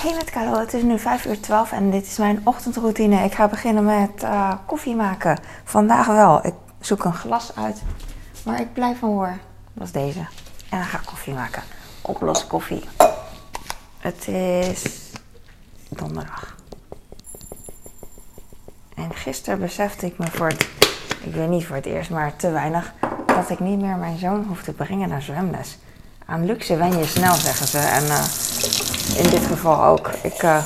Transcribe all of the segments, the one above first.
Hey met Carlo, het is nu 5 uur 12 en dit is mijn ochtendroutine. Ik ga beginnen met uh, koffie maken. Vandaag wel. Ik zoek een glas uit waar ik blij van word. Dat is deze. En dan ga ik koffie maken. Oplos koffie. Het is donderdag. En gisteren besefte ik me voor het, ik weet niet voor het eerst, maar te weinig, dat ik niet meer mijn zoon hoef te brengen naar zwemles. Aan luxe wen je snel, zeggen ze. En uh, in dit geval ook. Ik, uh,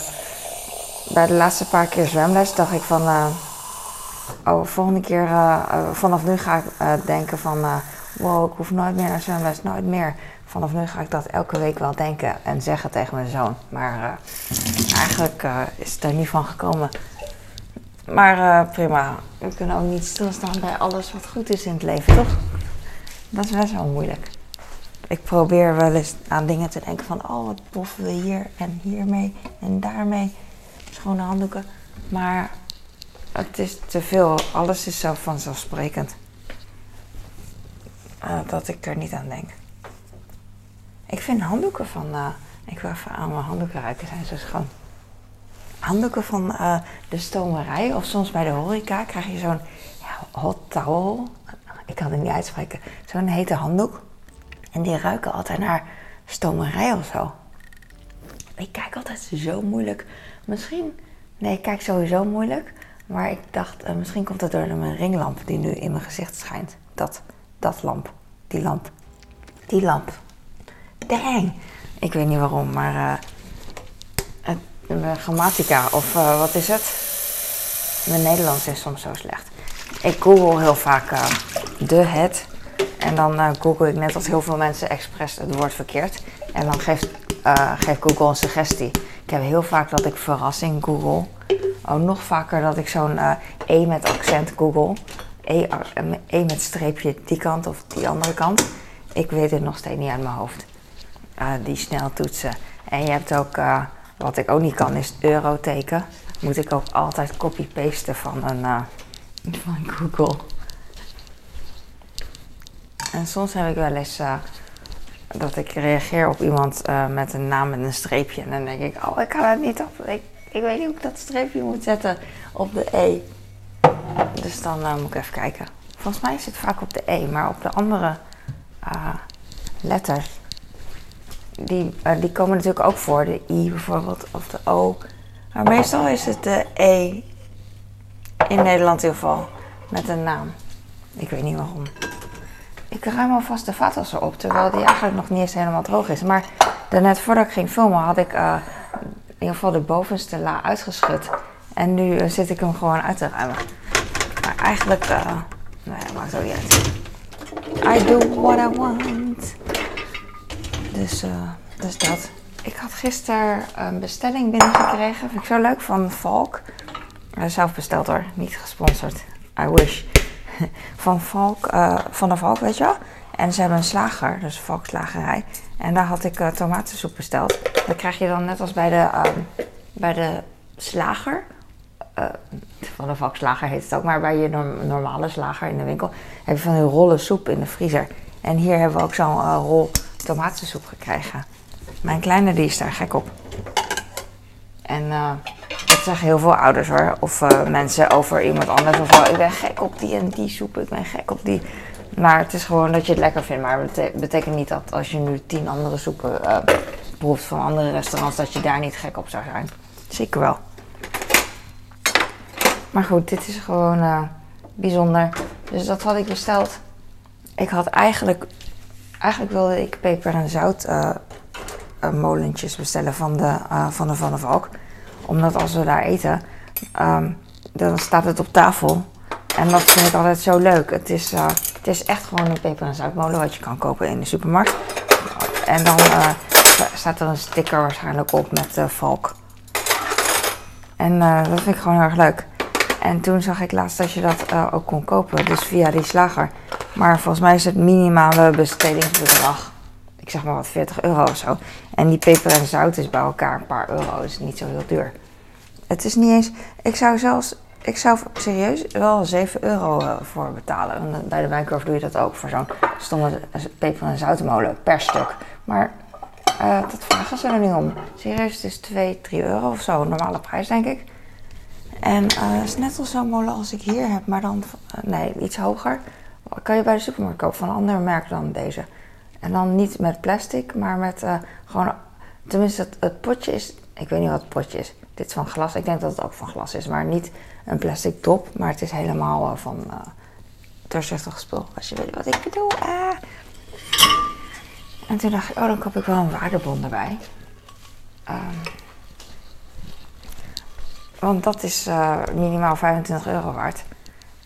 bij de laatste paar keer zwemles dacht ik van, uh, oh, volgende keer, vanaf nu ga ik denken van, wow, ik hoef nooit meer naar zwemles, nooit meer. Vanaf nu ga ik dat elke week wel denken en zeggen tegen mijn zoon. Maar eigenlijk is het er niet van gekomen. Maar prima, we kunnen ook niet stilstaan bij alles wat goed is in het leven, toch? Dat is best wel moeilijk. Ik probeer wel eens aan dingen te denken van, oh wat boffen we hier en hiermee en daarmee. Schone handdoeken. Maar het is te veel. Alles is zo vanzelfsprekend. Uh, dat ik er niet aan denk. Ik vind handdoeken van, uh, ik wil even aan mijn handdoeken ruiken, zijn zo schoon. Handdoeken van uh, de stomerij of soms bij de horeca krijg je zo'n ja, hot towel. Ik kan het niet uitspreken. Zo'n hete handdoek. En die ruiken altijd naar stomerij of zo. Ik kijk altijd zo moeilijk. Misschien, nee, ik kijk sowieso moeilijk. Maar ik dacht, uh, misschien komt het door mijn ringlamp die nu in mijn gezicht schijnt. Dat, dat lamp. Die lamp. Die lamp. Dang. Ik weet niet waarom, maar uh, het, mijn grammatica of wat is het? Mijn Nederlands is soms zo slecht. Ik google heel vaak de, het en dan uh, google ik net als heel veel mensen expres het woord verkeerd. En dan geeft, uh, geeft Google een suggestie. Ik heb heel vaak dat ik verrassing google. Oh, nog vaker dat ik zo'n uh, E met accent google. E, e met streepje die kant of die andere kant. Ik weet het nog steeds niet uit mijn hoofd. die snel toetsen. En je hebt ook, wat ik ook niet kan, is euroteken. Moet ik ook altijd copy-pasten van, een, van Google. En soms heb ik wel eens uh, dat ik reageer op iemand uh, met een naam met een streepje. En dan denk ik, oh, ik kan het niet op. Ik, ik weet niet hoe ik dat streepje moet zetten op de E. Dus dan uh, moet ik even kijken. Volgens mij zit het vaak op de E, maar op de andere letters. Die, die komen natuurlijk ook voor. De I bijvoorbeeld, of de O. Maar meestal is het de E. In Nederland in ieder geval. Met een naam. Ik weet niet waarom. Ik ruim alvast de vaatwasser op, terwijl die eigenlijk nog niet eens helemaal droog is. Maar daarnet voordat ik ging filmen had ik uh, in ieder geval de bovenste la uitgeschud. En nu uh, zit ik hem gewoon uit te ruimen. Maar eigenlijk, uh, nou ja, maakt ook niet uit. I do what I want. Dus, dus dat. Ik had gisteren een bestelling binnengekregen. Vind ik zo leuk van Valk. Zelf besteld hoor, niet gesponsord. I wish. van, uh, van de Valk, weet je wel. En ze hebben een slager, dus Valkslagerij. En daar had ik uh, tomatensoep besteld. Dat krijg je dan net als bij de, uh, bij de slager. Uh, van de Valkslager heet het ook, maar bij je norm normale slager in de winkel heb je van die rollen soep in de vriezer. En hier hebben we ook zo'n rol tomatensoep gekregen. Mijn kleine die is daar gek op. En dat zeggen heel veel ouders hoor. Of uh, mensen over iemand anders. Of wel, ik ben gek op die en die soep. Ik ben gek op die. Maar het is gewoon dat je het lekker vindt. Maar het betekent niet dat als je nu tien andere soepen uh, proeft van andere restaurants. dat je daar niet gek op zou zijn. Zeker wel. Maar goed, dit is gewoon uh, bijzonder. Dus dat had ik besteld. Ik had eigenlijk. Eigenlijk wilde ik peper en zout molentjes bestellen van de Van de Van de Valk omdat als we daar eten, um, dan staat het op tafel. En dat vind ik altijd zo leuk. Het is, uh, het is echt gewoon een peper- en zoutmolen wat je kan kopen in de supermarkt. En dan uh, staat er een sticker waarschijnlijk op met valk. En dat vind ik gewoon heel erg leuk. En toen zag ik laatst dat je dat ook kon kopen, dus via die slager. Maar volgens mij is het minimale bestedingsbedrag ik zeg maar wat 40 euro of zo. En die peper en zout is bij elkaar een paar euro, is niet zo heel duur. Het is niet eens, ik zou zelfs, ik zou serieus wel 7 euro eh, voor betalen. En bij de Wijnkorf doe je dat ook voor zo'n stomme peper- en zoutmolen per stuk. Maar eh, dat vragen ze er nu om. Serieus, het is 2, 3 euro of zo. Normale prijs, denk ik. En eh, het is net als zo'n molen als ik hier heb, maar dan... eh, nee, iets hoger. Kan je bij de supermarkt kopen van een ander merk dan deze. En dan niet met plastic, maar met eh, gewoon... Tenminste, het, potje is... Ik weet niet wat het potje is. Dit is van glas. Ik denk dat het ook van glas is. Maar niet een plastic top. Maar het is helemaal eh, van eh doorzichtig spul. Als je weet wat ik bedoel. Ah. En toen dacht ik, oh, dan koop ik wel een waardebon erbij. Ehm, want dat is minimaal 25 euro waard.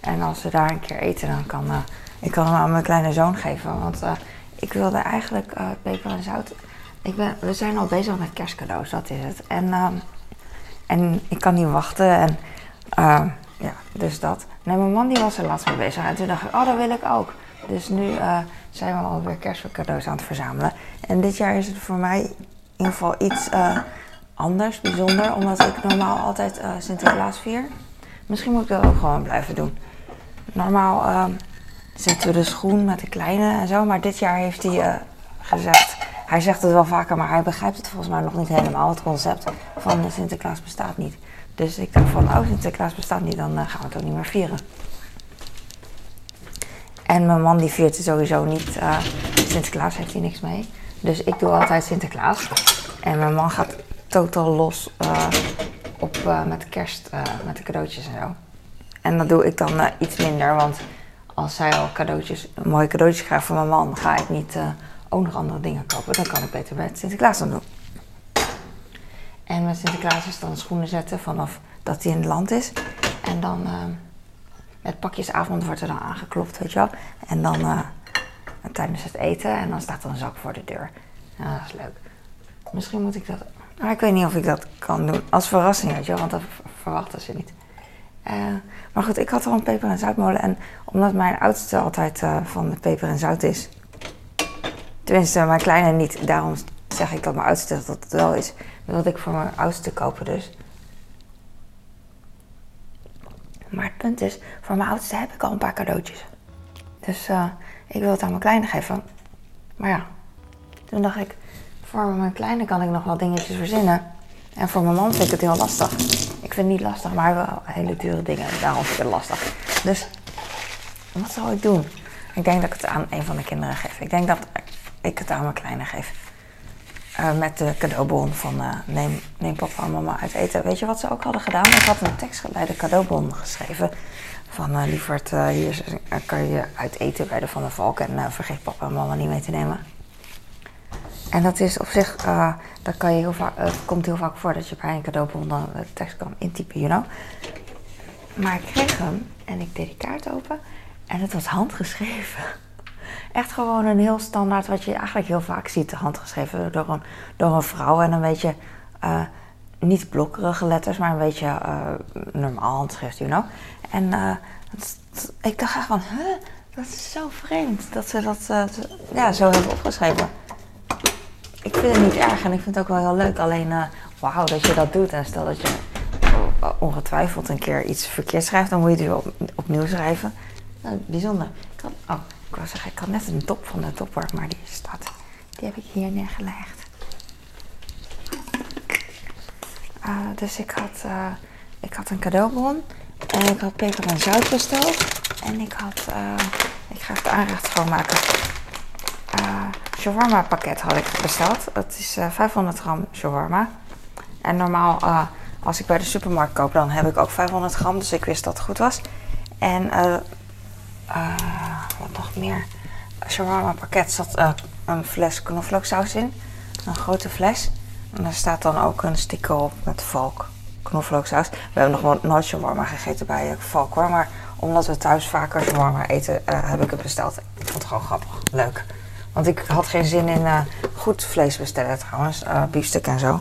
En als we daar een keer eten, dan kan ik kan hem aan mijn kleine zoon geven. Want ik wilde eigenlijk eh, peper en zout. Ik ben, we zijn al bezig met kerstcadeaus, dat is het. En, ehm, en ik kan niet wachten. En ehm, ja, dus dat. Nee, mijn man die was er laatst mee bezig. En toen dacht ik, oh, dat wil ik ook. Dus nu eh, zijn we alweer kerstcadeaus aan het verzamelen. En dit jaar is het voor mij in ieder geval iets eh, anders, bijzonder. Omdat ik normaal altijd Sinterklaas vier. Misschien moet ik dat ook gewoon blijven doen. Normaal ehm, zetten we de schoen met de kleine en zo. Maar dit jaar heeft hij eh, gezegd... Hij zegt het wel vaker, maar hij begrijpt het volgens mij nog niet helemaal. Het concept van Sinterklaas bestaat niet. Dus ik dacht van, oh, Sinterklaas bestaat niet, dan eh, gaan we het ook niet meer vieren. En mijn man die viert sowieso niet. eh, Sinterklaas heeft hij niks mee. Dus ik doe altijd Sinterklaas. En mijn man gaat totaal los eh, op, met kerst, met de cadeautjes en zo. En dat doe ik dan iets minder, want als zij al cadeautjes, mooie cadeautjes krijgt van mijn man, ga ik niet eh, ook nog andere dingen kopen. Dan kan ik beter met Sinterklaas dan doen. En met Sinterklaas is dan schoenen zetten vanaf dat hij in het land is. En dan eh, met pakjesavond wordt er dan aangeklopt, weet je wel. En dan eh, tijdens het eten en dan staat er een zak voor de deur. Ja, dat is leuk. Misschien moet ik dat... Maar ik weet niet of ik dat kan doen. Als verrassing, weet je wel, want dat verwachten ze niet. Eh, maar goed, ik had al een peper- en zoutmolen. En omdat mijn oudste altijd eh, van peper en zout is... Tenminste, mijn kleine niet. Daarom zeg ik dat mijn oudste dat het wel is. wilde ik voor mijn oudste kopen dus. Maar het punt is, voor mijn oudste heb ik al een paar cadeautjes. Dus eh, ik wil het aan mijn kleine geven. Maar ja, toen dacht ik, voor mijn kleine kan ik nog wel dingetjes verzinnen. En voor mijn man vind ik het heel lastig. Ik vind het niet lastig, maar wel hele dure dingen. Daarom vind ik het lastig. Dus wat zou ik doen? Ik denk dat ik het aan een van de kinderen geef. Ik denk dat ik het aan mijn kleine geef. Eh, met de cadeaubon van eh, neem, neem papa en mama uit eten. Weet je wat ze ook hadden gedaan? Ik had een tekst bij de cadeaubon geschreven. Van eh lieverd, hier kan je uit eten bij de Van der Valk. En vergeet papa en mama niet mee te nemen. En dat is op zich, eh, dat kan je heel vaak, het komt heel vaak voor dat je bij een cadeaubon dan de tekst kan intypen, you know. Maar ik kreeg hem en ik deed die kaart open en het was handgeschreven. Echt gewoon een heel standaard, wat je eigenlijk heel vaak ziet, handgeschreven door een, door een vrouw. En een beetje, eh, niet blokkerige letters, maar een beetje eh, normaal handschrift, you know. En eh, ik dacht echt van, huh, dat is zo vreemd dat ze dat eh, ja, zo hebben opgeschreven. Ik vind het niet erg en ik vind het ook wel heel leuk. Alleen, eh, wauw, dat je dat doet. En stel dat je eh, ongetwijfeld een keer iets verkeerd schrijft, dan moet je het weer op, opnieuw schrijven. Nou, bijzonder. Oh, ik wou zeggen, ik had net een top van de topper, maar die staat, die heb ik hier neergelegd. Eh, dus ik had, ik had een cadeaubon en ik had peper en zout besteld. En ik had, ik ga het aanrecht schoonmaken. Eh shawarma pakket had ik besteld. Het is eh, 500 gram shawarma. En normaal, eh, als ik bij de supermarkt koop, dan heb ik ook 500 gram. Dus ik wist dat het goed was. En eh, eh, wat nog meer? Shawarma pakket zat eh, een fles knoflooksaus in. Een grote fles. En daar staat dan ook een sticker op met valk knoflooksaus. We hebben nog nooit shawarma gegeten bij eh, valk hoor. Maar omdat we thuis vaker shawarma eten, eh, heb ik het besteld. Ik vond het gewoon grappig. Leuk. Want ik had geen zin in eh, goed vlees bestellen trouwens. eh biefstuk en zo.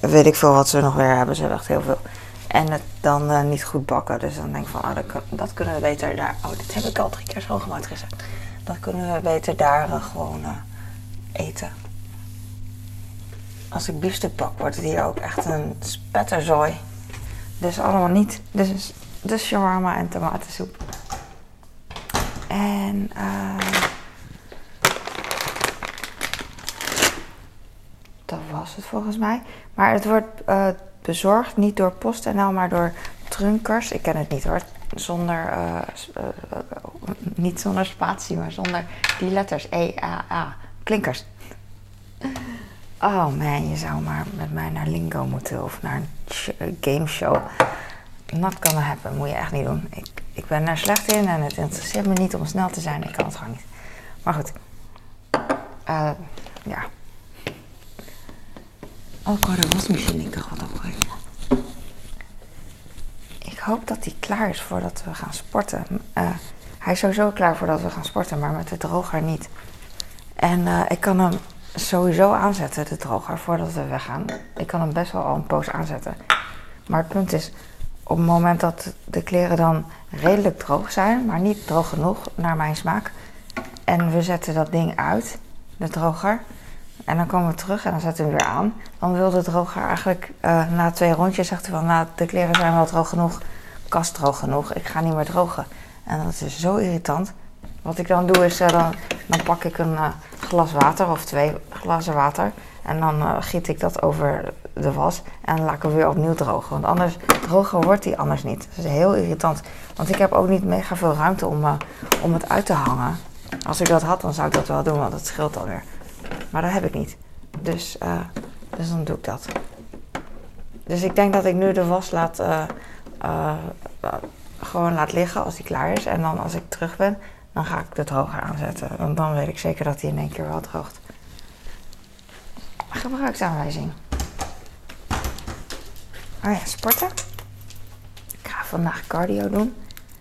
Weet ik veel wat ze nog weer hebben. Ze hebben echt heel veel. En het dan eh, niet goed bakken. Dus dan denk ik van, oh, dat, kun- dat kunnen we beter daar... Oh, dit heb ik al drie keer schoongemaakt gezet. Dat kunnen we beter daar gewoon eten. Als ik biefstuk bak, wordt het hier ook echt een spetterzooi. Dus allemaal niet. Dus, dus shawarma en tomatensoep. En... dat was het volgens mij. Maar het wordt uh, bezorgd niet door PostNL, maar door Trunkers. Ik ken het niet hoor. Zonder, uh, niet zonder spatie, maar zonder die letters. E-A-A. Klinkers. Oh man, je zou maar met mij naar Lingo moeten of naar een gameshow. Not gonna happen, moet je echt niet doen. Ik, ik ben daar slecht in en het interesseert me niet om snel te zijn. Ik kan het gewoon niet. Maar goed. Ja. Oh, ik hoor de wasmachine in wat opgeven. Ik hoop dat hij klaar is voordat we gaan sporten. Uh, hij is sowieso klaar voordat we gaan sporten, maar met de droger niet. En uh, ik kan hem sowieso aanzetten, de droger, voordat we weggaan. Ik kan hem best wel al een poos aanzetten. Maar het punt is, op het moment dat de kleren dan redelijk droog zijn, maar niet droog genoeg naar mijn smaak. En we zetten dat ding uit, de droger. En dan komen we terug en dan zetten we hem weer aan. Dan wil de droger eigenlijk uh, na twee rondjes zegt hij van nou de kleren zijn wel droog genoeg, kast droog genoeg, ik ga niet meer drogen. En dat is zo irritant. Wat ik dan doe is uh, dan, dan, pak ik een uh, glas water of twee glazen water. En dan giet ik dat over de was en laat ik hem weer opnieuw drogen. Want anders, droger wordt die anders niet. Dat is heel irritant. Want ik heb ook niet mega veel ruimte om, om het uit te hangen. Als ik dat had, dan zou ik dat wel doen, want dat scheelt alweer. Maar dat heb ik niet. Dus, uh, dus dan doe ik dat. Dus ik denk dat ik nu de was laat, uh, uh, gewoon laat liggen als die klaar is. En dan als ik terug ben, dan ga ik de droger aanzetten. Want dan weet ik zeker dat hij in één keer wel droogt. Gebruiksaanwijzing. Oh ja, sporten. Ik ga vandaag cardio doen.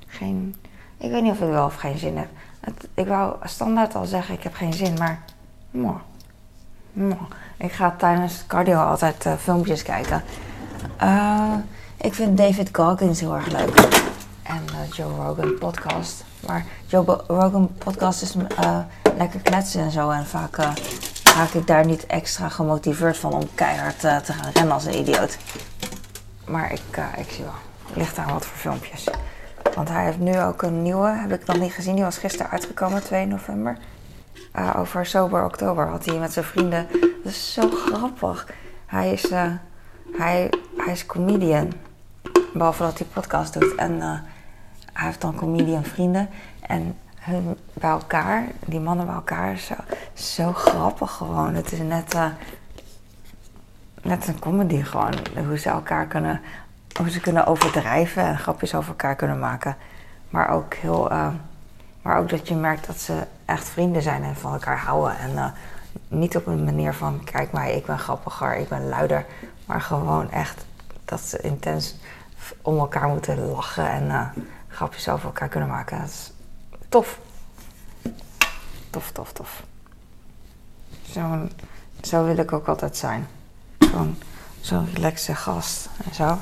Geen, ik weet niet of ik wel of geen zin heb. Ik wou standaard al zeggen, ik heb geen zin, maar... Ik ga tijdens cardio altijd uh, filmpjes kijken. Uh, ik vind David Goggins heel erg leuk. En uh, Joe Rogan podcast. Maar Joe Rogan podcast is lekker kletsen en zo. En vaak raak ik daar niet extra gemotiveerd van om keihard te gaan rennen als een idioot. Maar ik, ik zie wel. Ligt daar wat voor filmpjes. Want hij heeft nu ook een nieuwe, heb ik nog niet gezien. Die was gisteren uitgekomen, 2 november. Uh, over Sober Oktober had hij met zijn vrienden. Dat is zo grappig. Hij is, uh, hij, hij is comedian. Behalve dat hij podcast doet. En uh, hij heeft dan comedian vrienden. En hun bij elkaar, die mannen bij elkaar, zo, zo grappig gewoon. Het is net, net een comedy gewoon. Hoe ze elkaar kunnen, hoe ze kunnen overdrijven en grapjes over elkaar kunnen maken. Maar ook heel, maar ook dat je merkt dat ze echt vrienden zijn en van elkaar houden. En uh, niet op een manier van, kijk mij, ik ben grappiger, ik ben luider. Maar gewoon echt dat ze intens om elkaar moeten lachen en uh, grapjes over elkaar kunnen maken. Dat is tof. Tof, tof, tof. Zo, zo wil ik ook altijd zijn. Zo'n zo'n relaxe gast en zo.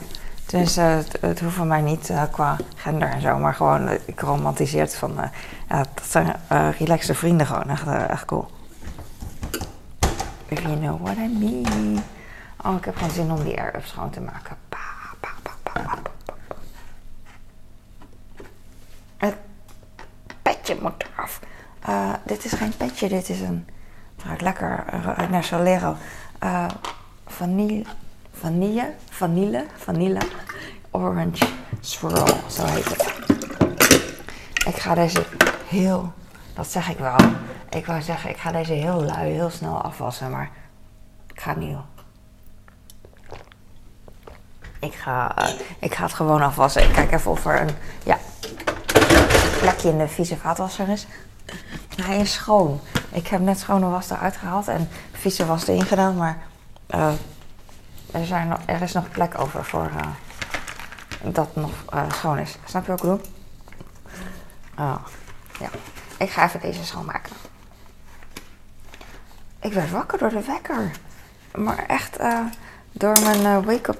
Dus het, het, hoeft van mij niet uh, qua gender en zo, maar gewoon, uh, ik romantiseer het van, ja, dat zijn relaxte vrienden gewoon, echt, cool. If you know what I mean. Oh, ik heb gewoon zin om die air-up schoon te maken. Pa, pa, pa. Het petje moet eraf. dit is geen petje, dit is een, lekker, naar Solero. vanille vanille, vanille, vanille orange swirl, zo heet het. Ik ga deze heel, dat zeg ik wel. Ik wou zeggen, ik ga deze heel lui, heel snel afwassen, maar ik ga het niet doen. Ik ga, uh, ik ga het gewoon afwassen. Ik kijk even of er een ja, plekje in de vieze vaatwasser is. Hij is schoon. Ik heb net schone was eruit gehaald en vieze was erin gedaan, maar uh, er, zijn er is nog plek over voor uh, dat nog uh, schoon is. Snap je wat ik? Oh, ja. Ik ga even deze schoonmaken. Ik werd wakker door de wekker. Maar echt uh, door mijn wake-up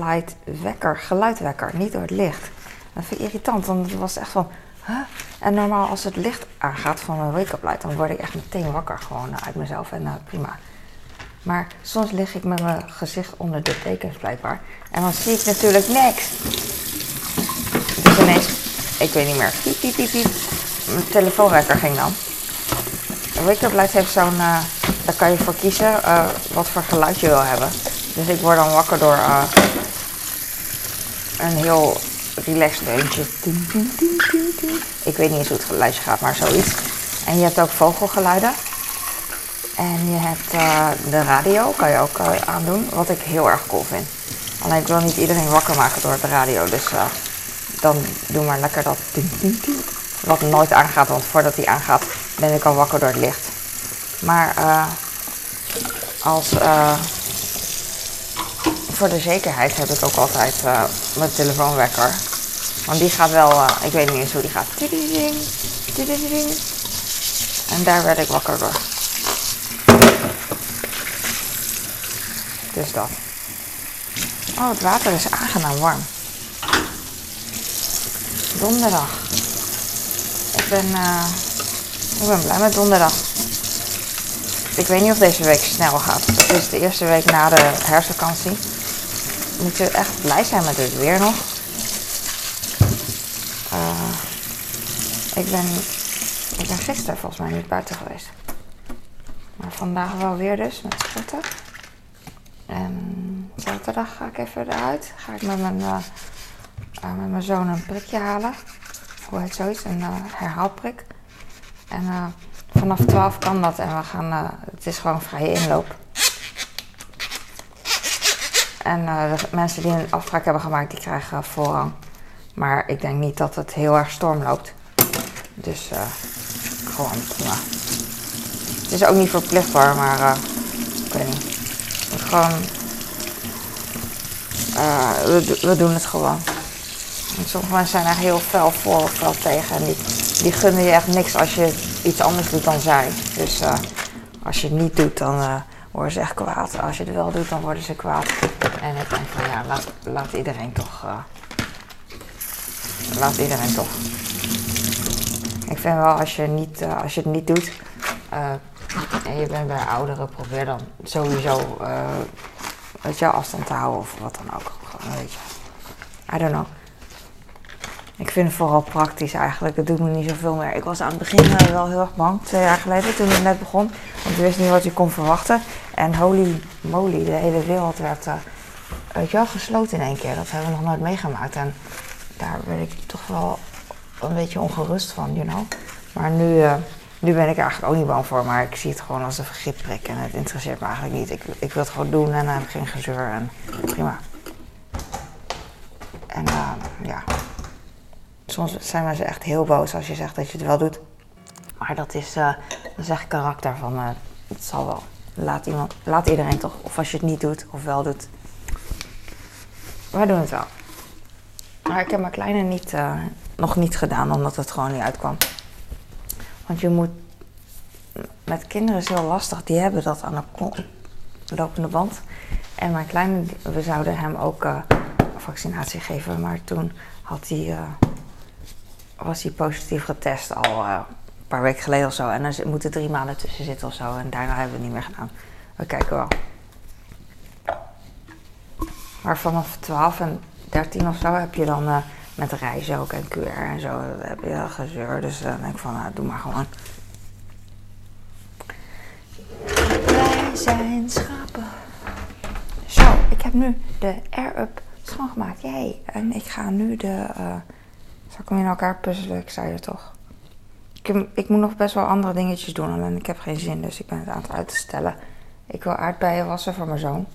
light wekker, geluidwekker, niet door het licht. Dat vind ik irritant, want het was echt van... Huh? En normaal als het licht aangaat van mijn wake-up light, dan word ik echt meteen wakker gewoon uit mezelf en prima. Maar soms lig ik met mijn gezicht onder de tekens blijkbaar. En dan zie ik natuurlijk niks. Dus ineens, ik weet niet meer, piep, piep, piep. Mijn telefoonwekker ging dan. Wake Up Light heeft zo'n uh, daar kan je voor kiezen uh, wat voor geluid je wil hebben. Dus ik word dan wakker door uh, een heel relaxed deuntje. Ik weet niet eens hoe het geluidje gaat, maar zoiets. En je hebt ook vogelgeluiden. En je hebt uh, de radio, kan je ook aandoen, wat ik heel erg cool vind. Alleen ik wil niet iedereen wakker maken door de radio, dus dan doe maar lekker dat wat nooit aangaat, want voordat die aangaat ben ik al wakker door het licht. Maar als, voor de zekerheid heb ik ook altijd mijn telefoonwekker. Want die gaat wel, ik weet niet eens hoe die gaat. En daar werd ik wakker door. Dus dat. Oh, het water is aangenaam warm. Donderdag. Ik ben, uh, ik ben blij met donderdag. Ik weet niet of deze week snel gaat. Het is de eerste week na de herfstvakantie. We moeten echt blij zijn met het weer nog. Uh, ik, ben, ik ben gisteren volgens mij niet buiten geweest. Maar vandaag wel weer dus met sporten. En zaterdag ga ik even eruit. Ga ik met mijn, uh, met mijn zoon een prikje halen. Hoe heet zoiets? Een uh, herhaalprik. En vanaf 12 kan dat en we gaan, het is gewoon vrije inloop. En de mensen die een afspraak hebben gemaakt, die krijgen voorrang. Maar ik denk niet dat het heel erg storm loopt. Dus gewoon prima. Het is ook niet verplichtbaar, maar ik weet niet. Gewoon, we, doen het gewoon. En sommige mensen zijn er heel fel voor of fel tegen. En die, gunnen je echt niks als je iets anders doet dan zij. Dus uh, als je het niet doet, dan uh, worden ze echt kwaad. Als je het wel doet, dan worden ze kwaad. En ik denk van ja, laat, laat iedereen toch. Laat iedereen toch. Ik vind wel als je, niet, als je het niet doet en je bent bij ouderen, probeer dan sowieso weet je, afstand te houden of wat dan ook. Weet. I don't know. Ik vind het vooral praktisch eigenlijk. Het doet me niet zoveel meer. Ik was aan het begin eh, wel heel erg bang, twee jaar geleden, toen het net begon. Want ik wist niet wat je kon verwachten. En holy moly, de hele wereld werd uh, weet je wel, gesloten in één keer. Dat hebben we nog nooit meegemaakt. En daar ben ik toch wel een beetje ongerust van, you know. Maar nu, uh, nu ben ik er eigenlijk ook niet bang voor. Maar ik zie het gewoon als een vergipprik. En het interesseert me eigenlijk niet. Ik, ik wil het gewoon doen en dan heb geen gezeur. En prima. En ja soms zijn mensen echt heel boos als je zegt dat je het wel doet. Maar dat is, uh, dat is echt karakter van, uh, het zal wel. Laat, iemand, laat iedereen toch, of als je het niet doet of wel doet. Wij doen het wel. Maar ik heb mijn kleine niet, uh, nog niet gedaan, omdat het gewoon niet uitkwam. Want je moet, met kinderen is heel lastig, die hebben dat aan de lopende band. En mijn kleine, we zouden hem ook vaccinatie geven, maar toen had hij was hij positief getest al uh, een paar weken geleden of zo. En dan moeten drie maanden tussen zitten of zo. En daarna hebben we het niet meer gedaan. We kijken wel. Maar vanaf 12 en 13 of zo heb je dan uh, met reizen ook en QR en zo. heb je gezeur. Dus dan denk ik van, nou, doe maar gewoon. Wij zijn schapen. Zo, ik heb nu de Air-Up schoongemaakt. Jee. En ik ga nu de... Uh, zal ik hem in elkaar puzzelen? Ik zei het toch. Ik, ik, moet nog best wel andere dingetjes doen. En ik heb geen zin, dus ik ben het aan het uitstellen. Ik wil aardbeien wassen voor mijn zoon.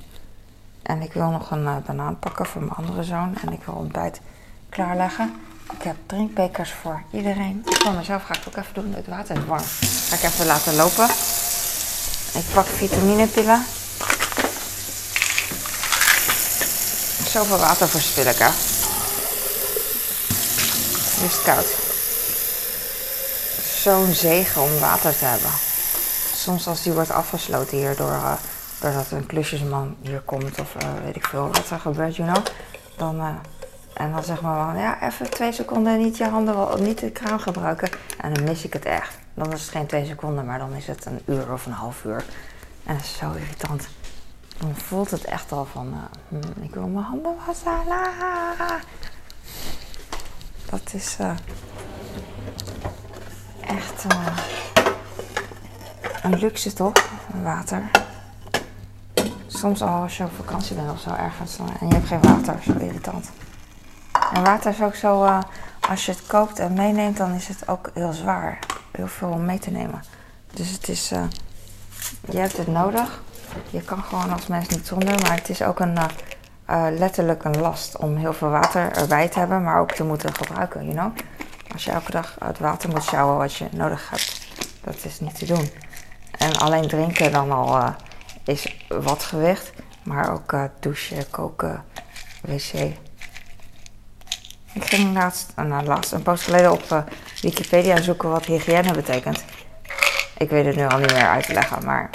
En ik wil nog een uh, banaan pakken voor mijn andere zoon. En ik wil ontbijt klaarleggen. Ik heb drinkbekers voor iedereen. Voor mezelf ga ik het ook even doen. Het water is warm. Ga ik even laten lopen. Ik pak vitaminepillen. Zoveel water verspil ik, hè is koud. Zo'n zegen om water te hebben. Soms als die wordt afgesloten hier door, uh, doordat een klusjesman hier komt of uh, weet ik veel wat er gebeurt, you know. Dan, uh, en dan zeg maar van, ja, even twee seconden niet je handen, niet de kraan gebruiken. En dan mis ik het echt. Dan is het geen twee seconden, maar dan is het een uur of een half uur. En dat is zo irritant. Dan voelt het echt al van, hm, ik wil mijn handen wassen. Dat is uh, echt. Uh, Een luxe toch? Water. Soms al als je op vakantie bent of zo ergens en je hebt geen water, zo irritant. En water is ook zo, uh, als je het koopt en meeneemt, dan is het ook heel zwaar. Heel veel om mee te nemen. Dus het is, uh, je hebt het nodig. Je kan gewoon als mens niet zonder, maar het is ook een, uh, letterlijk een last om heel veel water erbij te hebben, maar ook te moeten gebruiken, you know. Als je elke dag het water moet sjouwen wat je nodig hebt, dat is niet te doen. En alleen drinken dan al is wat gewicht, maar ook douchen, koken, wc. Ik ging laatst, nou, laatst een post geleden op uh, Wikipedia zoeken wat hygiëne betekent. Ik weet het nu al niet meer uit te leggen, maar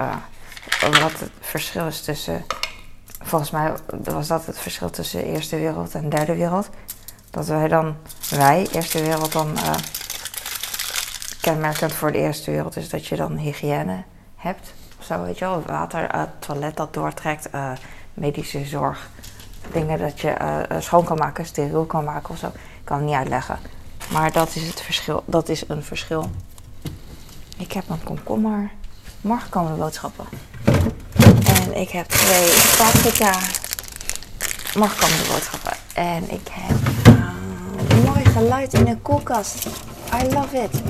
uh, wat het verschil is tussen. Volgens mij was dat het verschil tussen Eerste Wereld en Derde Wereld. Dat wij dan, wij, Eerste Wereld, dan uh, kenmerkend voor de Eerste Wereld is dat je dan hygiëne hebt. Of zo, weet je wel, water, toilet dat doortrekt, medische zorg dingen dat je uh, schoon kan maken, steriel kan maken of zo. Ik kan het niet uitleggen. Maar dat is het verschil. Dat is een verschil. Ik heb een komkommer. Morgen komen de boodschappen. En ik heb twee paprika. Morgen komen de boodschappen. En ik heb uh, mooi geluid in de koelkast. I love it.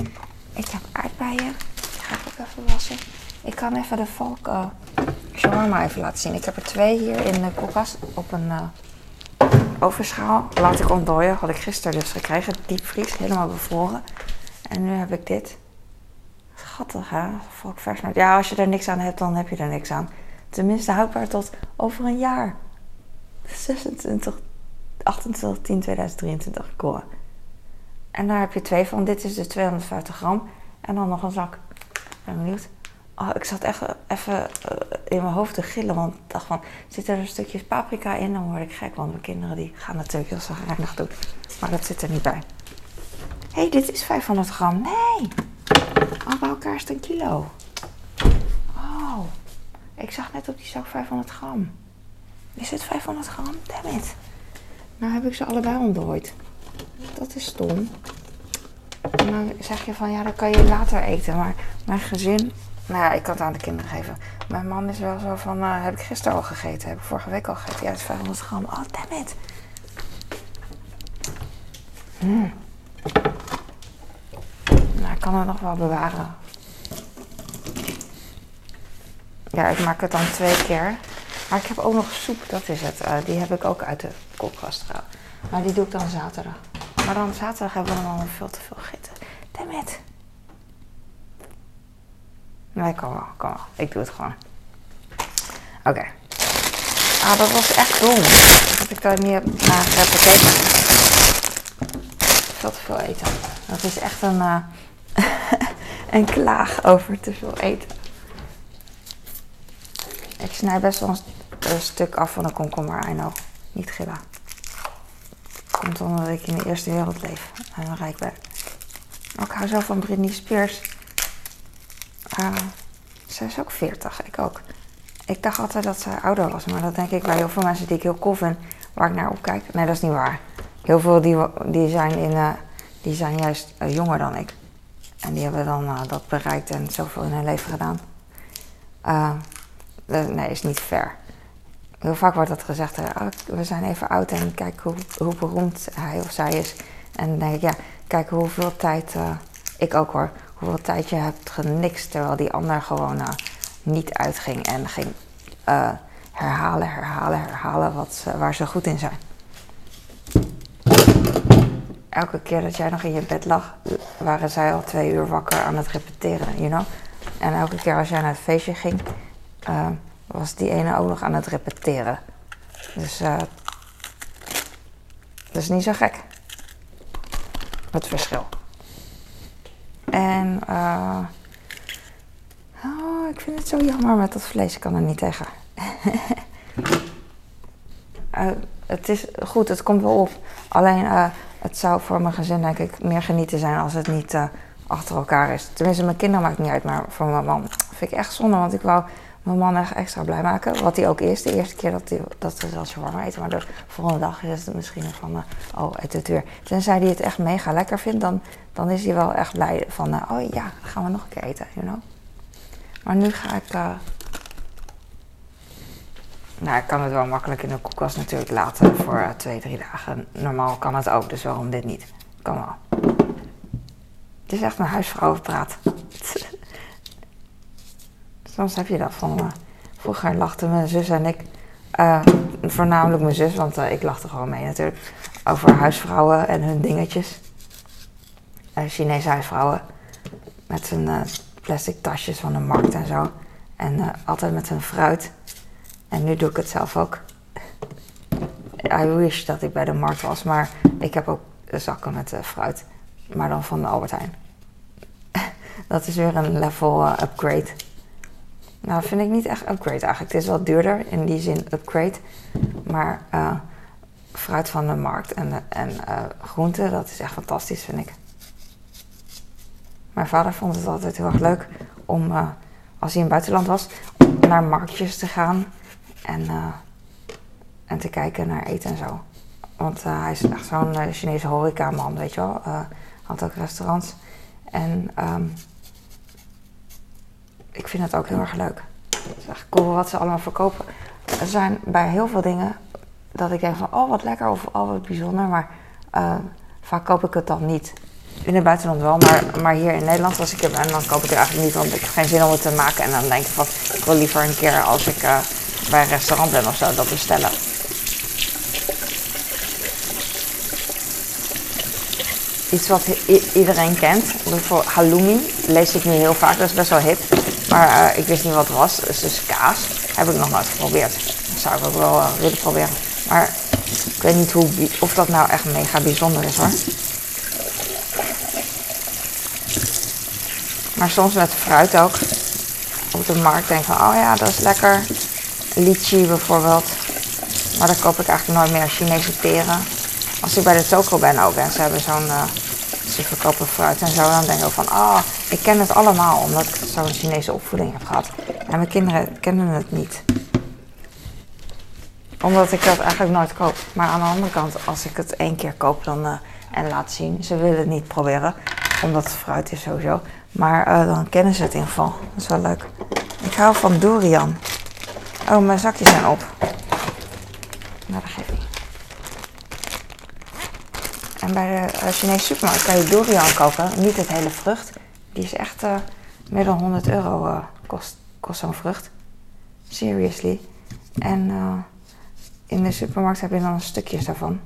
Ik heb aardbeien. Die ga ik ook even wassen. Ik kan even de volk uh, shawarma even laten zien. Ik heb er twee hier in de koelkast op een uh, overschaal. Laat ik ontdooien. Had ik gisteren dus gekregen. Diepvries, helemaal bevroren. En nu heb ik dit. Schattig hè? Volk vers Ja, als je er niks aan hebt, dan heb je er niks aan. Tenminste houdbaar tot over een jaar. 26, 28, 10, 2023 gekoren. En daar heb je twee van. Dit is dus 250 gram. En dan nog een zak. Ben benieuwd. Oh, ik zat echt even eh, in mijn hoofd te gillen. Want ik dacht van, zit er een stukje paprika in? Dan word ik gek. Want mijn kinderen die gaan natuurlijk heel zagrijnig doen. Maar dat zit er niet bij. Hé, hey, dit is 500 gram. Nee! Al bij elkaar is een kilo. Oh. Ik zag net op die zak 500 gram. Is het 500 gram? Damn it. Nou heb ik ze allebei ontdooid. Dat is stom. En dan zeg je van, ja, dat kan je later eten. Maar mijn gezin nou ja, ik kan het aan de kinderen geven. Mijn man is wel zo van, uh, heb ik gisteren al gegeten? Heb ik vorige week al gegeten? Ja, het is 500 gram. Oh, damn it. Hmm. Nou, ik kan het nog wel bewaren. Ja, ik maak het dan twee keer. Maar ik heb ook nog soep, dat is het. Uh, die heb ik ook uit de koelkast gehaald. Maar die doe ik dan zaterdag. Maar dan zaterdag hebben we dan veel te veel gegeten. Damn it. Nee, kom wel, kom wel. Ik doe het gewoon. Oké. Ah, dat was echt dom. Dat ik daar niet naar heb gekeken. Veel te veel eten. Dat is echt een, uh, een klaag over te veel eten. Ik snij best wel een, stuk af van een komkommer, I know. Niet gillen. Komt omdat ik in de eerste wereld leef en rijk ben. ik hou zo van Britney Spears. Uh, zij is ook 40, ik ook. Ik dacht altijd dat zij ouder was, maar dat denk ik bij heel veel mensen die ik heel cool vind, waar ik naar opkijk. Nee, dat is niet waar. Heel veel die, die, zijn, in, uh, die zijn juist uh, jonger dan ik. En die hebben dan uh, dat bereikt en zoveel in hun leven gedaan. nee, is niet fair. Heel vaak wordt dat gezegd, oh, we zijn even oud en kijk hoe, hoe beroemd hij of zij is. En dan denk ik, ja, kijk hoeveel tijd, ik ook hoor, hoeveel tijd je hebt genikt terwijl die ander gewoon uh, niet uitging en ging uh, herhalen, herhalen, herhalen wat ze, waar ze goed in zijn. Elke keer dat jij nog in je bed lag, waren zij al twee uur wakker aan het repeteren, you know? En elke keer als jij naar het feestje ging, uh, was die ene ook nog aan het repeteren. Dus dat is niet zo gek. Het verschil. En uh, oh, ik vind het zo jammer met dat vlees. Ik kan er niet tegen. uh, het is goed, het komt wel op. Alleen uh, het zou voor mijn gezin denk ik meer genieten zijn als het niet achter elkaar is. Tenminste, mijn kinderen maakt niet uit, maar voor mijn man vind ik echt zonde. Want ik wou mijn man echt extra blij maken. Wat hij ook is. De eerste keer dat, hij, dat zelfs warm eten. Maar de volgende dag is het misschien van, uh, oh, uit het weer. Tenzij hij het echt mega lekker vindt, dan, dan is hij wel echt blij van, uh, oh ja, gaan we nog een keer eten, you know. Maar nu ga ik. Uh... Nou, ik kan het wel makkelijk in de koelkast natuurlijk laten voor twee, drie dagen. Normaal kan het ook, dus waarom dit niet? Kan wel. Het is echt een huisvrouwenpraat. Soms heb je dat van. Uh, vroeger lachten mijn zus en ik. voornamelijk mijn zus, want ik lachte gewoon mee natuurlijk. Over huisvrouwen en hun dingetjes. Chinese huisvrouwen. Met hun plastic tasjes van de markt en zo. En uh, altijd met hun fruit. En nu doe ik het zelf ook. I wish dat ik bij de markt was, maar ik heb ook zakken met uh, fruit. Maar dan van de Albert Heijn. dat is weer een level uh, upgrade. Nou, vind ik niet echt upgrade eigenlijk. Het is wel duurder, in die zin upgrade. Maar fruit van de markt en, en groenten, dat is echt fantastisch, vind ik. Mijn vader vond het altijd heel erg leuk om, uh, als hij in het buitenland was, naar marktjes te gaan en, en te kijken naar eten en zo. Want hij is echt zo'n Chinese horecaman, weet je wel. had ook restaurants. En um, ik vind het ook heel erg leuk. Het is echt cool wat ze allemaal verkopen. Er zijn bij heel veel dingen dat ik denk van, oh wat lekker of oh wat bijzonder. Maar vaak koop ik het dan niet. In het buitenland wel, maar, maar hier in Nederland, als ik er ben, dan koop ik er eigenlijk niet, want ik heb geen zin om het te maken. En dan denk ik van, ik wil liever een keer als ik uh, bij een restaurant ben of zo, dat bestellen. Iets wat iedereen kent, bijvoorbeeld halloumi, lees ik nu heel vaak, dat is best wel hip. Maar uh, ik wist niet wat het was, dus, dus kaas heb ik nog nooit geprobeerd. Dat zou ik ook wel uh, willen proberen. Maar ik weet niet hoe, of dat nou echt mega bijzonder is hoor. Maar soms met fruit ook. Op de markt denk ik van, oh ja, dat is lekker. Lychee bijvoorbeeld. Maar dan koop ik eigenlijk nooit meer Chinese peren. Als ik bij de toko ben ook en ze hebben zo'n... Uh, ze verkopen fruit en zo, dan denk ik van, oh, ik ken het allemaal omdat ik zo'n Chinese opvoeding heb gehad. En mijn kinderen kennen het niet. Omdat ik dat eigenlijk nooit koop. Maar aan de andere kant, als ik het één keer koop dan, uh, en laat zien, ze willen het niet proberen. Omdat het fruit is sowieso. Maar uh, dan kennen ze het in ieder geval. Dat is wel leuk. Ik hou van durian. Oh, mijn zakjes zijn op. Nou, dat geef ik. En bij de uh, Chinese supermarkt kan je durian kopen. Niet het hele vrucht. Die is echt uh, meer dan 100 euro kost, kost zo'n vrucht. Seriously. En in de supermarkt heb je dan stukjes daarvan.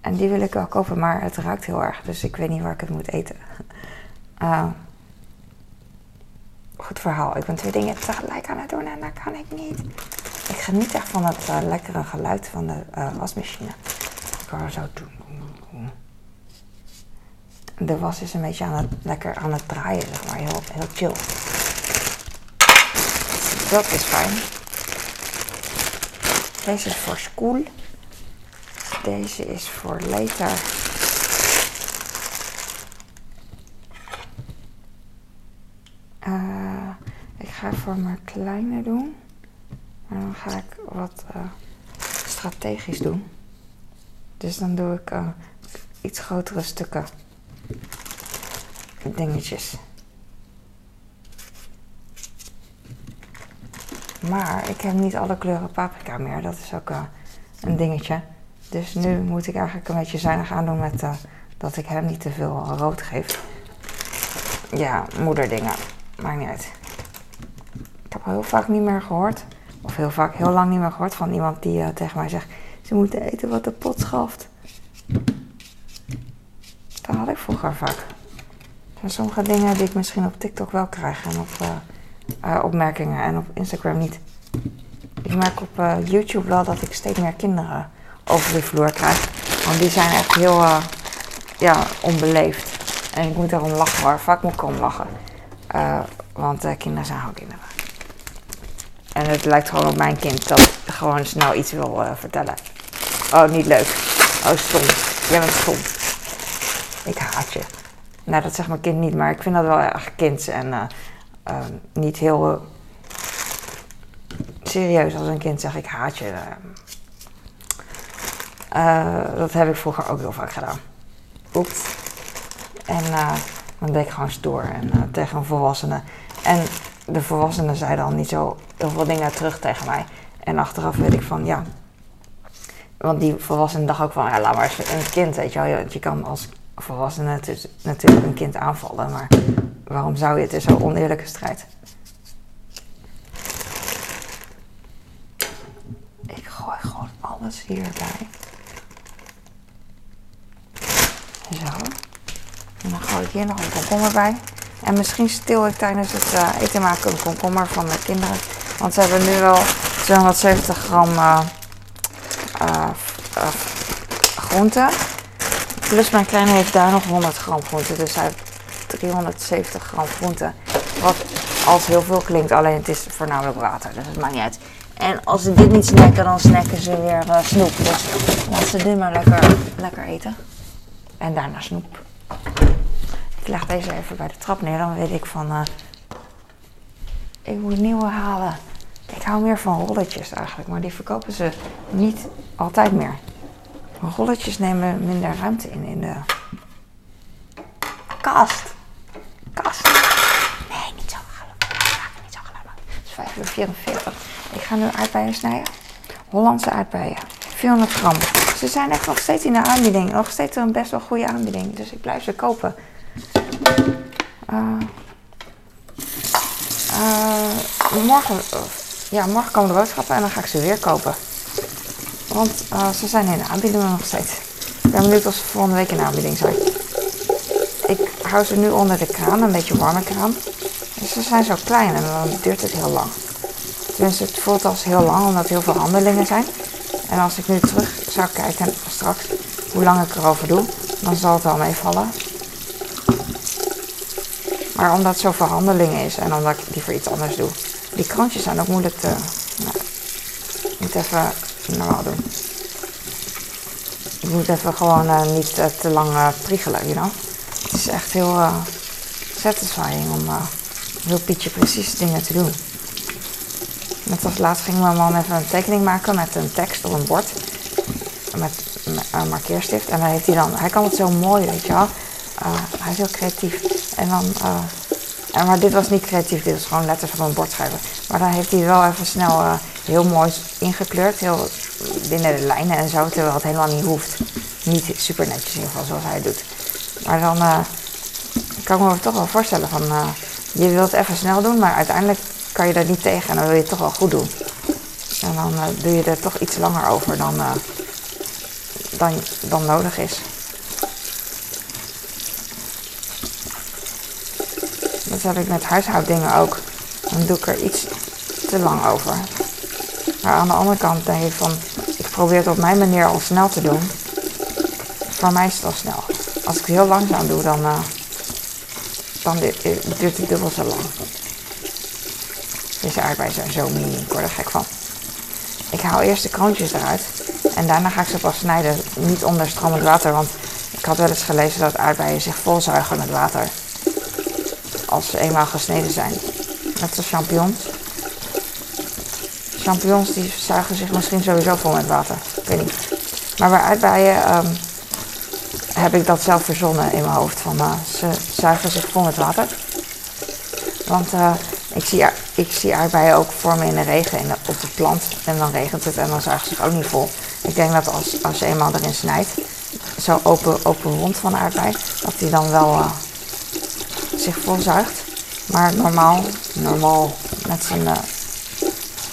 En die wil ik wel kopen, maar het ruikt heel erg. Dus ik weet niet waar ik het moet eten. Goed verhaal. Ik ben twee dingen tegelijk aan het doen en dat kan ik niet. Ik geniet echt van het lekkere geluid van de wasmachine. Hoor zo doen. De was is een beetje aan het, lekker aan het draaien, zeg maar. Heel, chill. Dat is fijn. Deze is voor school. Deze is voor later. Uh, ik ga voor mijn kleine doen. Maar dan ga ik wat uh, strategisch doen. Dus dan doe ik uh, iets grotere stukken. Dingetjes. Maar ik heb niet alle kleuren paprika meer. Dat is ook een dingetje. Dus nu moet ik eigenlijk een beetje zuinig aandoen met dat ik hem niet te veel rood geef. Ja, moederdingen. Maakt niet uit. Ik heb al heel vaak niet meer gehoord, of heel vaak, heel lang niet meer gehoord van iemand die tegen mij zegt: ze moeten eten wat de pot schaft. Dat had ik vroeger vaak. Zijn sommige dingen die ik misschien op TikTok wel krijg en op uh, uh, opmerkingen en op Instagram niet. Ik merk op YouTube wel dat ik steeds meer kinderen over de vloer krijg. Want die zijn echt heel ja, onbeleefd. En ik moet erom lachen hoor. Vaak moet ik erom lachen. Want kinderen zijn gewoon kinderen. En het lijkt gewoon op mijn kind dat gewoon snel iets wil vertellen. Oh, niet leuk. Oh, stom. Jij bent stom. Ik haat je. Nou, dat zegt mijn kind niet, maar ik vind dat wel erg kinds. En niet heel serieus als een kind zegt ik haat je. dat heb ik vroeger ook heel vaak gedaan. Oeps. En dan deed ik gewoon stoer. En tegen een volwassene En de volwassenen zeiden al niet zo heel veel dingen terug tegen mij. En achteraf weet ik van ja. Want die volwassenen dacht ook van ja, laat maar eens een kind, weet je wel. Je, kan als volwassene natuurlijk een kind aanvallen, maar waarom zou je het in zo'n oneerlijke strijd? Ik gooi gewoon alles hierbij. Zo. En dan gooi ik hier nog een komkommer bij. En misschien stil ik tijdens het uh, eten maken een komkommer van de kinderen. Want ze hebben nu wel 270 gram uh, uh, groente. Plus mijn kleine heeft daar nog 100 gram groente. Dus hij heeft 370 gram groente. Wat als heel veel klinkt, alleen het is voornamelijk water. Dus het maakt niet uit. En als ze dit niet snacken, dan snacken ze weer uh, snoep. Dus ze dit maar lekker, lekker eten. En daarna snoep. Ik leg deze even bij de trap neer. Dan weet ik van... Uh, ik moet nieuwe halen. Ik hou meer van rolletjes eigenlijk. Maar die verkopen ze niet altijd meer. Rolletjes nemen minder ruimte in in de kast. Kast. Nee, niet zo gelukkig. Niet zo gelukkig. Het is 5 uur 44. Ik ga nu aardbeien snijden. Hollandse aardbeien. 400 gram. Ze zijn echt nog steeds in de aanbieding. Nog steeds een best wel goede aanbieding. Dus ik blijf ze kopen. Uh, morgen, ja, morgen komen de boodschappen en dan ga ik ze weer kopen. Want uh, ze zijn in de aanbieding nog steeds. Ik ben benieuwd of ze volgende week in de aanbieding zijn. Ik hou ze nu onder de kraan, een beetje warme kraan. Dus ze zijn zo klein en dan duurt het heel lang. Tenminste, het voelt als heel lang omdat heel veel handelingen zijn. En als ik nu terug zou kijken straks hoe lang ik erover doe, dan zal het wel meevallen. Maar omdat het zoveel handelingen is en omdat ik liever iets anders doe. Die krantjes zijn ook moeilijk te... Nou, ik moet even normaal doen. Ik moet even gewoon uh, niet uh, te lang uh, priegelen, you know. Het is echt heel satisfying om heel pietje precies dingen te doen. Net als laatst ging mijn man even een tekening maken met een tekst op een bord. Met, een markeerstift. En dan heeft hij dan, hij kan het zo mooi, weet je wel. hij is heel creatief. En dan, maar dit was niet creatief, dit was gewoon letters op een bord schrijven. Maar dan heeft hij wel even snel heel mooi ingekleurd, heel binnen de lijnen en zo, terwijl het helemaal niet hoeft. Niet super netjes in ieder geval zoals hij doet. Maar dan uh, kan ik me toch wel voorstellen van, uh, je wilt het even snel doen, maar uiteindelijk kan je daar niet tegen en dan wil je het toch wel goed doen. En dan doe je er toch iets langer over dan, dan, dan nodig is. Dat ik met huishouddingen ook. Dan doe ik er iets te lang over. Maar aan de andere kant denk ik van, ik probeer het op mijn manier al snel te doen. Voor mij is het al snel. Als ik het heel langzaam doe, dan, uh, dan duurt het dubbel zo lang. Deze aardbeien zijn zo mini, ik word er gek van. Ik haal eerst de kroontjes eruit en daarna ga ik ze pas snijden, niet onder stromend water, want ik had wel eens gelezen dat aardbeien zich volzuigen met water. Als ze eenmaal gesneden zijn. Net als champignons. Champignons die zuigen zich misschien sowieso vol met water. Ik weet niet. Maar bij aardbeien um, heb ik dat zelf verzonnen in mijn hoofd. Van, uh, ze zuigen zich vol met water. Want uh, ik, zie, ik zie aardbeien ook vormen in de regen in de, op de plant. En dan regent het en dan zuigen ze zich ook niet vol. Ik denk dat als, als je eenmaal erin snijdt, zo open, open wond van aardbei, dat die dan wel uh, zich vol zuigt. Maar normaal, normaal met zijn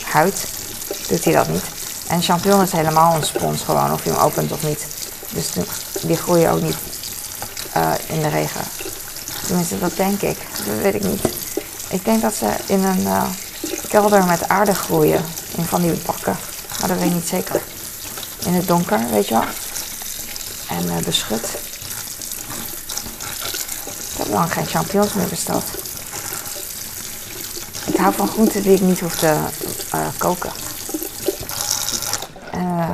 huid doet hij dat niet. En champignon is helemaal een spons gewoon, of je hem opent of niet. Dus die groeien ook niet uh, in de regen. Tenminste, dat denk ik. Dat weet ik niet. Ik denk dat ze in een uh, kelder met aarde groeien. In van die bakken. Maar dat weet ik niet zeker. In het donker, weet je wel. En beschut. Lang geen champignons meer besteld. Ik hou van groenten die ik niet hoef te uh, koken. Uh,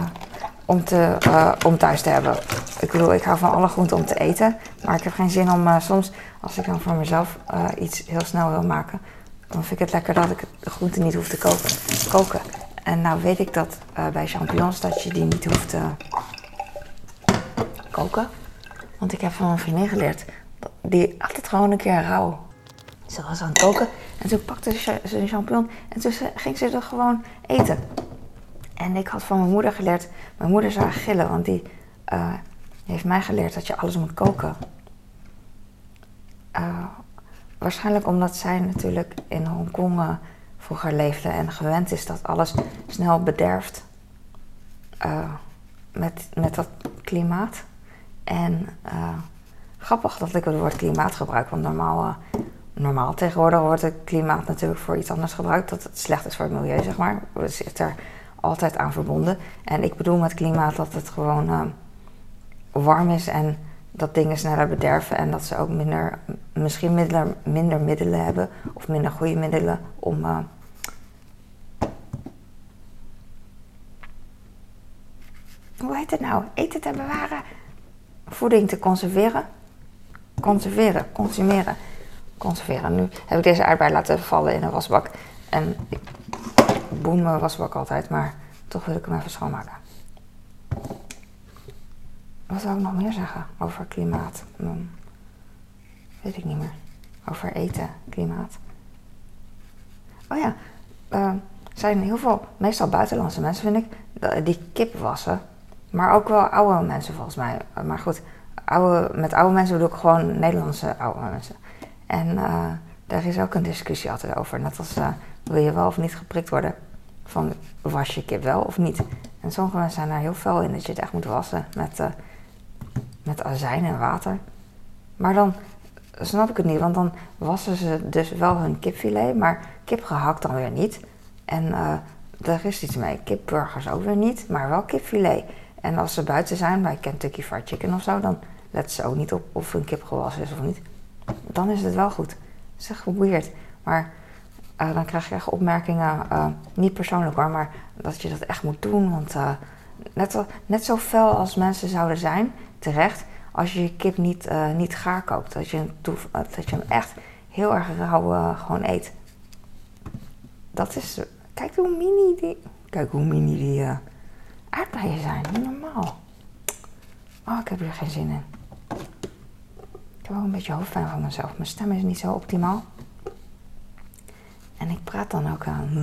om, te, uh, om thuis te hebben. Ik bedoel, ik hou van alle groenten om te eten. Maar ik heb geen zin om soms, als ik dan voor mezelf iets heel snel wil maken, dan vind ik het lekker dat ik de groenten niet hoef te koken. koken. En nou weet ik dat bij champignons dat je die niet hoeft te koken. Want ik heb van mijn vriendin geleerd, die had het gewoon een keer rauw. Ze was aan het koken en toen pakte ze een champignon en toen ging ze er gewoon eten. En ik had van mijn moeder geleerd, mijn moeder zou gillen, want die uh, heeft mij geleerd dat je alles moet koken. Uh, waarschijnlijk omdat zij natuurlijk in Hongkong uh, vroeger leefde en gewend is dat alles snel bederft met, met dat klimaat. En grappig dat ik het woord klimaat gebruik, want normaal normaal tegenwoordig wordt het klimaat natuurlijk voor iets anders gebruikt. Dat het slecht is voor het milieu, zeg maar. We zitten er altijd aan verbonden. En ik bedoel met klimaat dat het gewoon uh, warm is en dat dingen sneller bederven. En dat ze ook minder, misschien minder, minder middelen hebben. Of minder goede middelen om... Uh, hoe heet het nou? Eten te bewaren. Voeding te conserveren. Conserveren, consumeren conserveren. Nu heb ik deze aardbei laten vallen in een wasbak. En ik boem mijn wasbak altijd, maar toch wil ik hem even schoonmaken. Wat zou ik nog meer zeggen over klimaat? Hmm. weet ik niet meer. Over eten, klimaat. Oh ja, uh, zijn heel veel, meestal buitenlandse mensen vind ik, die kip wassen. Maar ook wel oude mensen volgens mij. Maar goed, met oude mensen bedoel ik gewoon Nederlandse oude mensen. En uh, daar is ook een discussie altijd over. Net als uh, wil je wel of niet geprikt worden van was je kip wel of niet. En sommige mensen zijn daar heel fel in dat je het echt moet wassen met, uh, met azijn en water. Maar dan snap ik het niet, want dan wassen ze dus wel hun kipfilet, maar kip gehakt dan weer niet. En daar is iets mee. Kipburgers ook weer niet, maar wel kipfilet. En als ze buiten zijn bij Kentucky Fried Chicken of zo, dan letten ze ook niet op of hun kip gewassen is of niet dan is het wel goed. Dat is echt weird. Maar uh, dan krijg je echt opmerkingen, uh, niet persoonlijk hoor, maar dat je dat echt moet doen. Want uh, net, net zo fel als mensen zouden zijn, terecht, als je je kip niet, niet gaar kookt. Dat je, dat je hem echt heel erg rauw gewoon eet. Dat is, kijk hoe mini die, kijk hoe mini die aardbeien zijn. Normaal. Oh, ik heb hier geen zin in. Ik heb wel een beetje hoofdpijn van mezelf. Mijn stem is niet zo optimaal. En ik praat dan ook aan.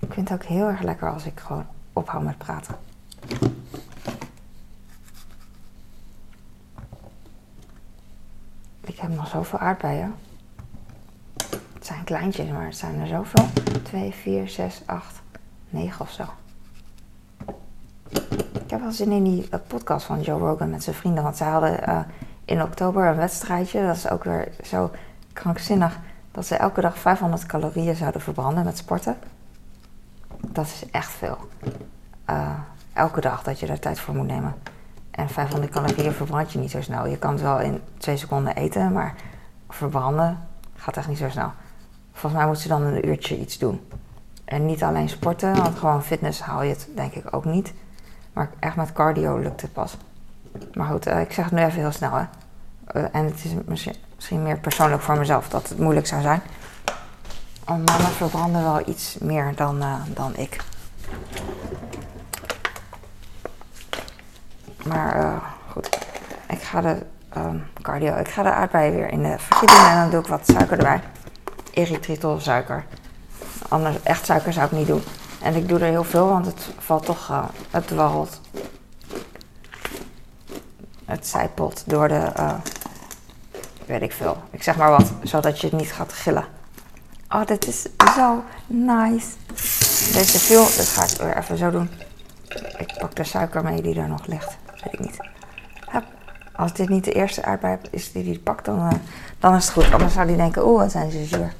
Ik vind het ook heel erg lekker als ik gewoon ophoud met praten. Ik heb nog zoveel aardbeien. Kleintjes, maar het zijn er zoveel. 2, 4, 6, 8, 9 of zo heb wel zin in die eh, podcast van Joe Rogan met zijn vrienden. Want zij hadden uh, in oktober een wedstrijdje. Dat is ook weer zo krankzinnig. Dat ze elke dag 500 calorieën zouden verbranden met sporten. Dat is echt veel. Uh, elke dag dat je daar tijd voor moet nemen. En 500 calorieën verbrand je niet zo snel. Je kan het wel in twee seconden eten, maar verbranden gaat echt niet zo snel. Volgens mij moet ze dan een uurtje iets doen. En niet alleen sporten, want gewoon fitness haal je het denk ik ook niet. Maar echt met cardio lukt het pas. Maar goed, uh, ik zeg het nu even heel snel. Hè. Uh, en het is misschien, meer persoonlijk voor mezelf dat het moeilijk zou zijn. Mannen verbranden wel iets meer dan, uh, dan ik. Maar goed, ik ga de um, cardio, ik ga de aardbeien weer in de doen en dan doe ik wat suiker erbij. Erythritol suiker. Anders echt suiker zou ik niet doen. En ik doe er heel veel, want het valt toch, uh, het dwarrelt. Het zijpelt door de, uh, weet ik veel. Ik zeg maar wat, zodat je het niet gaat gillen. Oh, dit is zo nice. Deze veel, dat ga ik weer even zo doen. Ik pak de suiker mee die er nog ligt. Weet ik niet. Als dit niet de eerste aardbei is die hij pakt, dan, uh, dan is het goed. Anders zou hij denken, oeh, wat zijn ze zuur.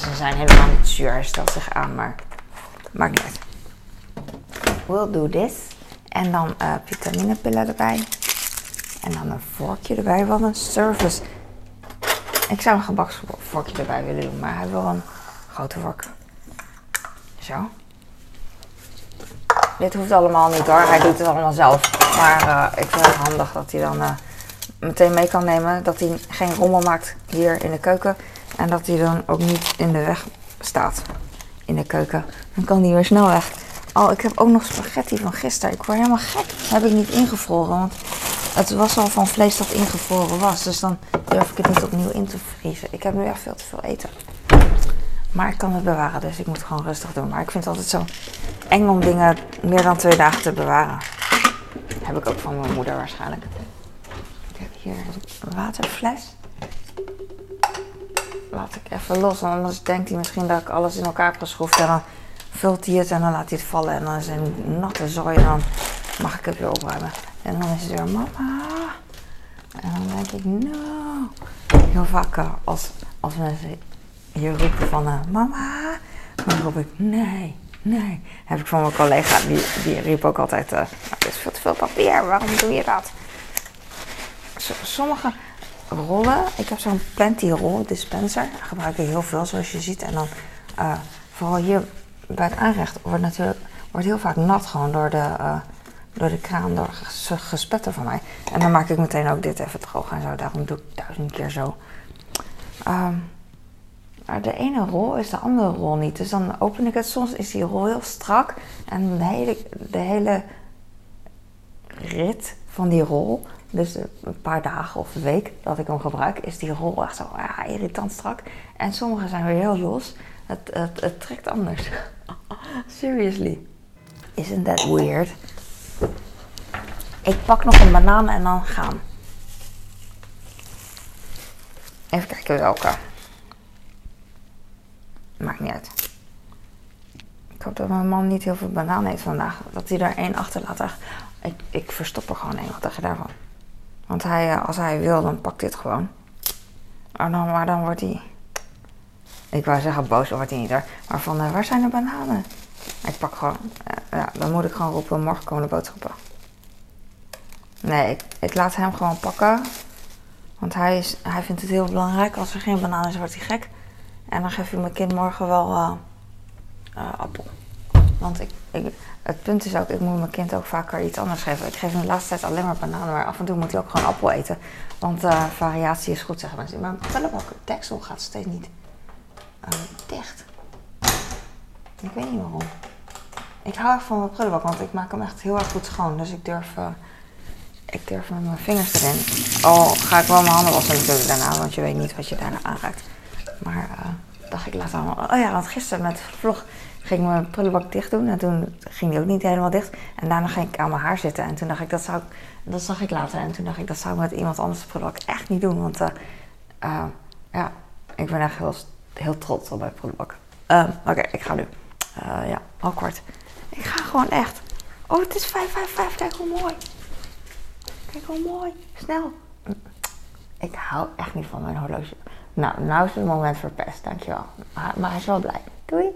Ja, ze zijn helemaal niet zuur, hij stelt zich aan, maar Maakt niet uit. We'll do this. En dan uh, vitaminepillen erbij. En dan een vorkje erbij. Wat een service. Ik zou een gebaksvorkje erbij willen doen, maar hij wil een grote vork. Zo. Dit hoeft allemaal niet hoor. Hij doet het allemaal zelf. Maar uh, ik vind het handig dat hij dan uh, meteen mee kan nemen. Dat hij geen rommel maakt hier in de keuken. En dat hij dan ook niet in de weg staat in de keuken. Dan kan die weer snel weg. Oh, ik heb ook nog spaghetti van gisteren. Ik word helemaal gek. Dat heb ik niet ingevroren. Want het was al van vlees dat ingevroren was. Dus dan durf ik het niet opnieuw in te vriezen. Ik heb nu echt veel te veel eten. Maar ik kan het bewaren, dus ik moet gewoon rustig doen. Maar ik vind het altijd zo eng om dingen meer dan twee dagen te bewaren. heb ik ook van mijn moeder waarschijnlijk. Ik heb hier een waterfles. Laat ik even los, anders denkt hij misschien dat ik alles in elkaar heb geschroefd. En dan vult hij het en dan laat hij het vallen. En dan is een natte zooi en dan mag ik het weer opruimen. En dan is het weer mama. En dan denk ik, no. Heel vaak eh, als, als mensen hier roepen van uh, mama, dan roep ik nee, nee. Heb ik van mijn collega, die, die riep ook altijd, uh, is veel te veel papier, waarom doe je dat? sommige rollen, ik heb zo'n Plenty roll dispenser, gebruik ik heel veel zoals je ziet. En dan vooral hier bij het aanrecht wordt natuurlijk wordt heel vaak nat gewoon door de door de kraan, door gespetter van mij. En dan maak ik meteen ook dit even droog en zo. Daarom doe ik duizend keer zo. Ehm, maar de ene rol is de andere rol niet. Dus dan open ik het. Soms is die rol heel strak. En de hele, de hele rit van die rol, dus een paar dagen of een week dat ik hem gebruik, is die rol echt zo irritant strak. En sommige zijn weer heel los. Het, het, het trekt anders. Seriously. Isn't that weird? Ik pak nog een banaan en dan gaan. Even kijken welke. Maakt niet uit. Ik hoop dat mijn man niet heel veel banaan heeft vandaag. Dat hij er één achterlaat. Ik, ik verstop er gewoon één. Wat dacht daarvan? Want hij, eh, als hij wil, dan pakt dit gewoon. Oh, dan, maar dan wordt hij... Ik wou zeggen boos, dan wordt hij niet er. Maar van, uh, waar zijn de bananen? Ik pak gewoon... Uh, ja, dan moet ik gewoon roepen, morgen komen de boodschappen. Nee, ik, laat hem gewoon pakken. Want hij, is, hij vindt het heel belangrijk. Als er geen banaan is, wordt hij gek. En dan geef ik mijn kind morgen wel appel. Want ik, ik, het punt is ook, ik moet mijn kind ook vaker iets anders geven. Ik geef hem de laatste tijd alleen maar bananen, maar af en toe moet hij ook gewoon appel eten. Want uh, variatie is goed, zeggen mensen. Maar het deksel gaat steeds niet dicht. Ik weet niet waarom. Ik hou erg van mijn prullenbak, want ik maak hem echt heel erg goed schoon. Dus ik durf ik durf met mijn vingers erin. Al ga ik wel mijn handen wassen natuurlijk daarna, want je weet niet wat je daarna aanraakt. Maar dacht ik laat allemaal. Oh ja, want gisteren met vlog ging ik mijn prullenbak dicht doen. En toen ging die ook niet helemaal dicht. En daarna ging ik aan mijn haar zitten. En toen dacht ik, dat zou ik, dat zag ik later. En toen dacht ik, dat zou ik met iemand anders de prullenbak echt niet doen. Want uh, uh, ja, ik ben echt heel, heel trots op mijn prullenbak. Oké, ik ga nu. ja, al kwart. Ik ga gewoon echt. Oh, het is 5, 5, 5. Kijk hoe mooi. Kijk hoe mooi. Snel. Ik hou echt niet van mijn horloge. Nou, nou is het moment verpest. Dankjewel. Maar hij is wel blij. Doei.